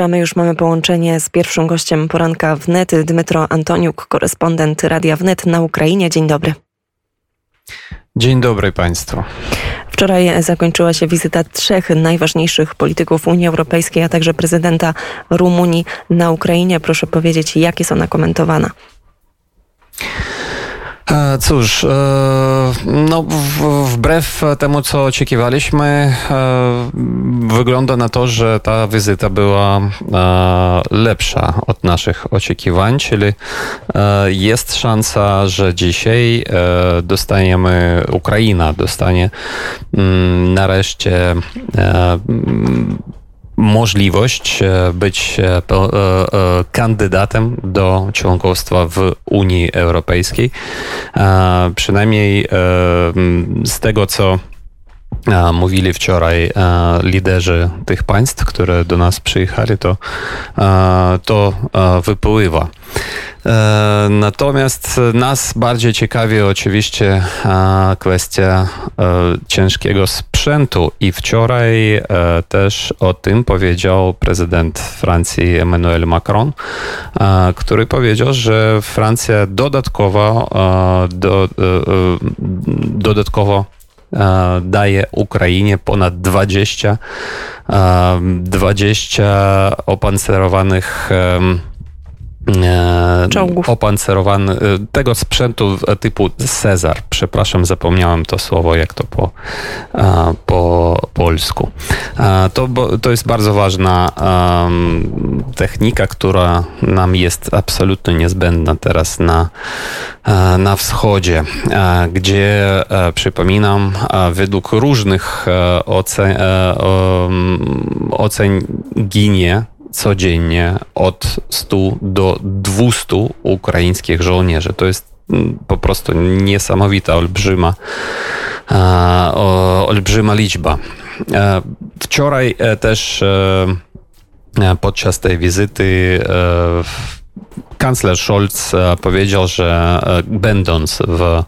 A my już mamy połączenie z pierwszym gościem poranka wnet, Dmytro Antoniuk, korespondent Radia Wnet na Ukrainie. Dzień dobry. Dzień dobry Państwu. Wczoraj zakończyła się wizyta trzech najważniejszych polityków Unii Europejskiej, a także prezydenta Rumunii na Ukrainie. Proszę powiedzieć, jak jest ona komentowana? E, cóż, e, no wbrew temu, co oczekiwaliśmy, e, wygląda na to, że ta wizyta była lepsza od naszych oczekiwań, czyli jest szansa, że dzisiaj dostaniemy, Ukraina dostanie mm, nareszcie możliwość e, być e, e, kandydatem do członkostwa w Unii Europejskiej. Przynajmniej z tego, co mówili wczoraj liderzy tych państw, które do nas przyjechali, to, to wypływa. E, natomiast nas bardziej ciekawi oczywiście kwestia e, ciężkiego sprzętu. I wczoraj e, też o tym powiedział prezydent Francji Emmanuel Macron, który powiedział, że Francja dodatkowo, do, dodatkowo daje Ukrainie ponad 20, 20 opancerowanych E, Czołgów. opancerowany, e, tego sprzętu typu Cezar. Przepraszam, zapomniałem to słowo, jak to po, e, po polsku. To, to jest bardzo ważna technika, która nam jest absolutnie niezbędna teraz na, na wschodzie, gdzie, przypominam, według różnych ocen, ocen ginie codziennie od 100 do 200 ukraińskich żołnierzy. To jest mm, po prostu niesamowita, olbrzyma, olbrzyma liczba. E, wczoraj e, też e, podczas tej wizyty kanclerz Scholz e, powiedział, że e, będąc w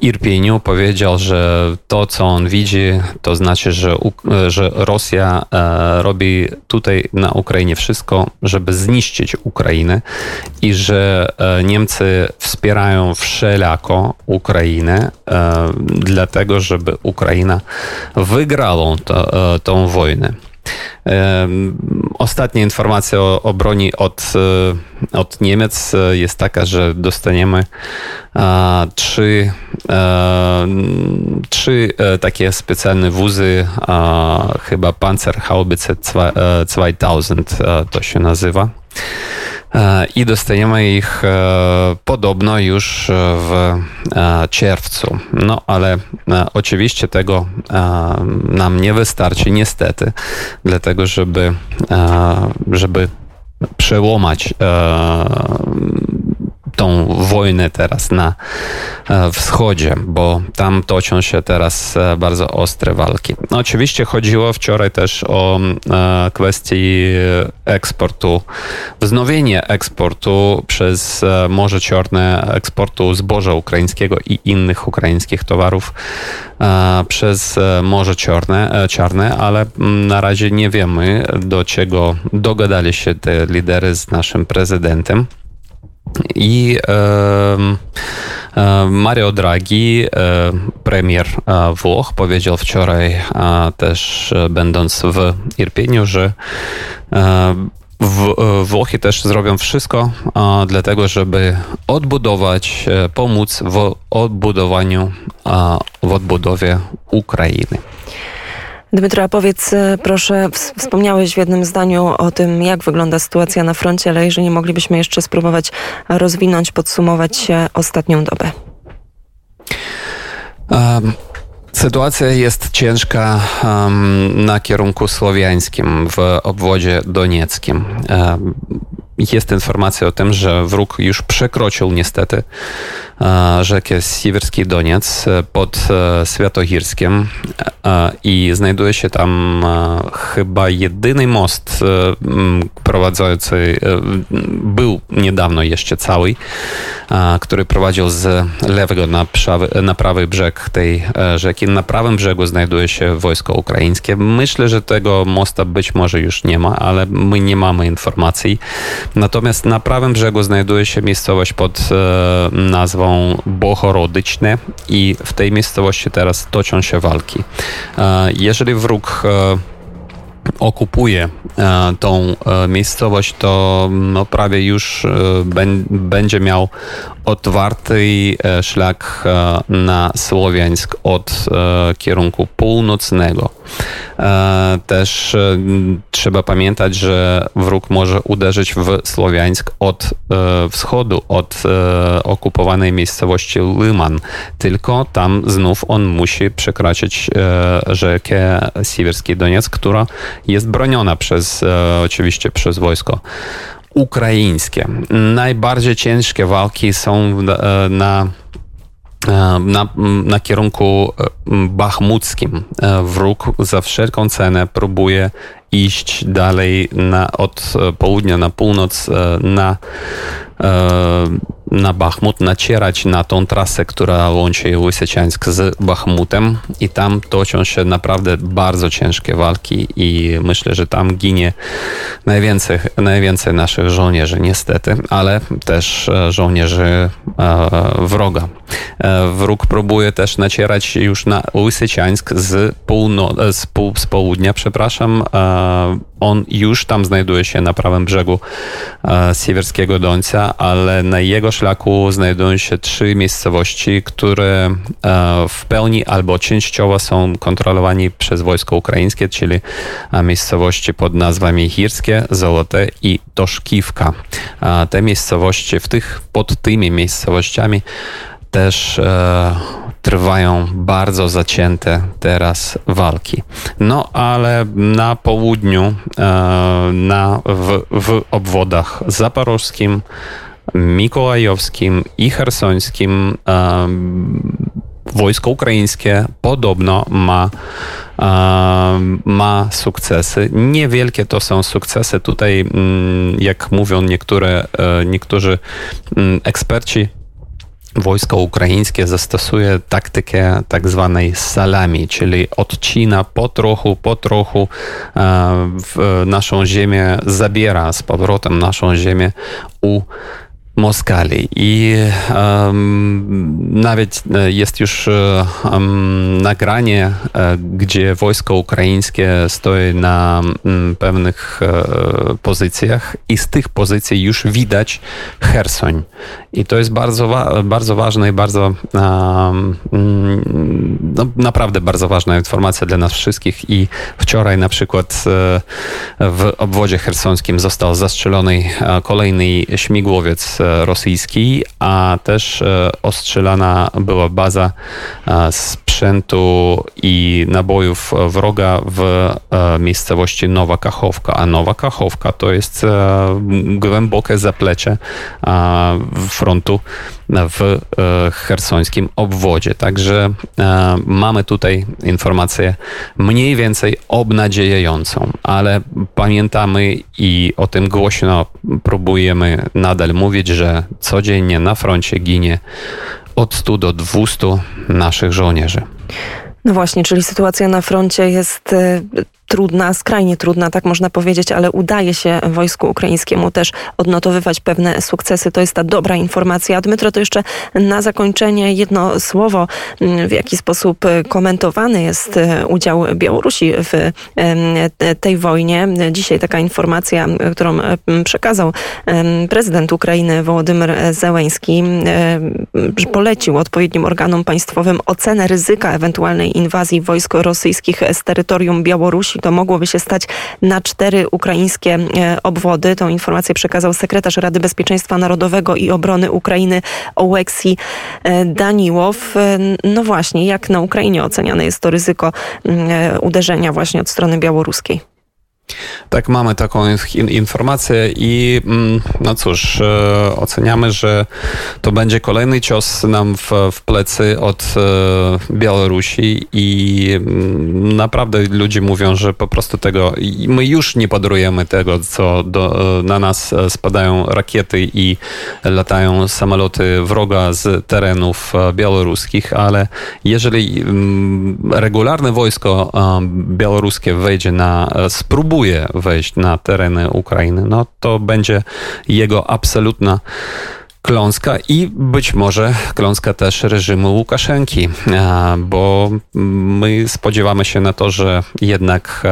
Irpieniu, powiedział, że to, co on widzi, to znaczy, że, e, że Rosja robi tutaj na Ukrainie wszystko, żeby zniszczyć Ukrainę i że Niemcy wspierają wszelako Ukrainę, dlatego, żeby Ukraina wygrała tą wojnę. Ostatnia informacja o, o broni od, e, od Niemiec e, jest taka, że dostaniemy trzy, trzy e, takie specjalne wuzy, chyba Panzerhaubitze 2000 to się nazywa. E, i dostajemy ich e, podobno już w e, czerwcu. No ale oczywiście tego nam nie wystarczy niestety, dlatego żeby, żeby przełamać tą wojnę teraz na e, wschodzie, bo tam toczą się teraz e, bardzo ostre walki. No, oczywiście chodziło wczoraj też o e, kwestii eksportu, wznowienie eksportu przez Morze Czarne, eksportu zboża ukraińskiego i innych ukraińskich towarów przez Morze Czarne, Czarne, ale mm, na razie nie wiemy, do czego dogadali się te lidery z naszym prezydentem. I Mario Draghi, premier Włoch, powiedział wczoraj też będąc w Irpieniu, że Włochy też zrobią wszystko dlatego, żeby odbudować, pomóc w odbudowaniu, w odbudowie Ukrainy. Dmytro, powiedz e, proszę, wspomniałeś w jednym zdaniu o tym, jak wygląda sytuacja na froncie, ale jeżeli moglibyśmy jeszcze spróbować rozwinąć, podsumować ostatnią dobę. Um. Sytuacja jest ciężka um, na kierunku słowiańskim w obwodzie donieckim. Um, jest informacja o tym, że wróg już przekroczył niestety rzekę Siwerski Doniec pod Świętohirskiem i znajduje się tam chyba jedyny most prowadzący, był niedawno jeszcze cały, który prowadził z lewego na prawy, na prawy brzeg tej rzeki. Na prawym brzegu znajduje się wojsko ukraińskie. Myślę, że tego mosta być może już nie ma, ale my nie mamy informacji. Natomiast na prawym brzegu znajduje się miejscowość pod nazwą Bohorodyczne i w tej miejscowości teraz toczą się walki. Jeżeli wróg okupuje tą miejscowość, to no, prawie już będzie miał otwarty szlak na Słowiańsk od kierunku północnego. Też trzeba pamiętać, że wróg może uderzyć w Słowiańsk od wschodu, od okupowanej miejscowości Lyman. Tylko tam znów on musi przekroczyć rzekę Siwerski Doniec, która jest broniona przez, oczywiście przez wojsko ukraińskie. Najbardziej ciężkie walki są na na, na kierunku bachmuckim. Wróg za wszelką cenę próbuje iść dalej na, od południa na północ na na Bachmut, nacierać na tą trasę, która łączy Łysyciańsk z Bachmutem i tam toczą się naprawdę bardzo ciężkie walki i myślę, że tam ginie najwięcej, najwięcej naszych żołnierzy niestety, ale też żołnierzy wroga. Wróg próbuje też nacierać już na Łysyciańsk z, półno, z, pół, z południa, przepraszam. On już tam znajduje się na prawym brzegu Siewierskiego Dońca, ale na jego szlaku znajdują się trzy miejscowości, które w pełni albo częściowo są kontrolowani przez wojsko ukraińskie, czyli miejscowości pod nazwami Hirskie, Złote i Toszkiwka. Te miejscowości, w tych, pod tymi miejscowościami też e, trwają bardzo zacięte teraz walki. No ale na południu, e, na, w, w obwodach zaporożskim, mikołajowskim i hersońskim e, wojsko ukraińskie podobno ma, ma sukcesy. Niewielkie to są sukcesy. Tutaj, mm, jak mówią niektóre, niektórzy mm, eksperci, wojsko ukraińskie zastosuje taktykę tak zwanej salami, czyli odcina po trochu, po trochu w naszą ziemię, zabiera z powrotem naszą ziemię u I um, nawet jest już um, nagranie, gdzie wojsko ukraińskie stoi na um, pewnych um, pozycjach i z tych pozycji już widać Hersoń. I to jest bardzo, wa bardzo ważne i bardzo no, naprawdę bardzo ważna informacja dla nas wszystkich i wczoraj na przykład e, w obwodzie hersońskim został zastrzelony kolejny śmigłowiec rosyjski, a też e, ostrzelana była baza e, sprzętu i nabojów wroga w e, miejscowości Nowa Kachowka. A Nowa Kachowka to jest głębokie zaplecze frontu w hersońskim obwodzie. Także mamy tutaj informację mniej więcej obnadziejającą, ale pamiętamy i o tym głośno próbujemy nadal mówić, że codziennie na froncie ginie od 100 do 200 naszych żołnierzy. No właśnie, czyli sytuacja na froncie jest y, trudna, skrajnie trudna, tak można powiedzieć, ale udaje się wojsku ukraińskiemu też odnotowywać pewne sukcesy. To jest ta dobra informacja. Dmytro, to jeszcze na zakończenie jedno słowo, w jaki sposób komentowany jest e, udział Białorusi w tej wojnie. Dzisiaj taka informacja, którą przekazał prezydent Ukrainy Wołodymyr Zełęński, polecił odpowiednim organom państwowym ocenę ryzyka ewentualnej inwazji wojsk rosyjskich z terytorium Białorusi to mogłoby się stać na cztery ukraińskie e, obwody. Tą informację przekazał sekretarz Rady Bezpieczeństwa Narodowego i Obrony Ukrainy Oleksii e, Daniłow. E, no właśnie, jak na Ukrainie oceniane jest to ryzyko uderzenia właśnie od strony białoruskiej? Tak, mamy taką informację i mm, no cóż, e, oceniamy, że to będzie kolejny cios nam w, w plecy od e, Białorusi i mm, naprawdę ludzie mówią, że po prostu tego, my już nie podarujemy tego, co do, e, na nas spadają rakiety i latają samoloty wroga z terenów białoruskich, ale jeżeli mm, regularne wojsko białoruskie wejdzie na, wejść na tereny Ukrainy, no to będzie jego absolutna kląska i być może kląska też reżimu Łukaszenki, bo my spodziewamy się na to, że jednak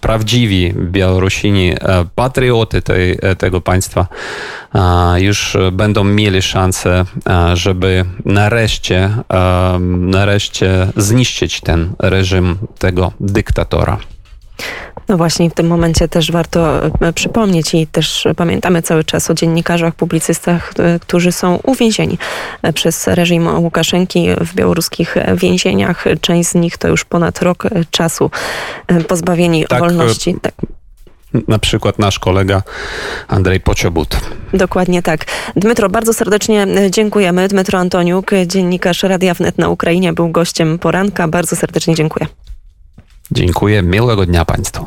prawdziwi Białorusini, patrioty tej, tego państwa już będą mieli szansę, żeby nareszcie, nareszcie zniszczyć ten reżim tego dyktatora. No właśnie, w tym momencie też warto e, przypomnieć i też pamiętamy cały czas o dziennikarzach, publicystach, e, którzy są uwięzieni e, przez reżim Łukaszenki w białoruskich więzieniach. Część z nich to już ponad rok czasu pozbawieni tak, wolności. Tak na przykład nasz kolega Andrzej Pociobut. Dokładnie tak. Dmytro, bardzo serdecznie dziękujemy. Dmytro Antoniuk, dziennikarz Radia Wnet na Ukrainie, był gościem poranka. Bardzo serdecznie dziękuję. Dziękuję. Miłego dnia Państwu.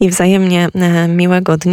I wzajemnie e, miłego dnia.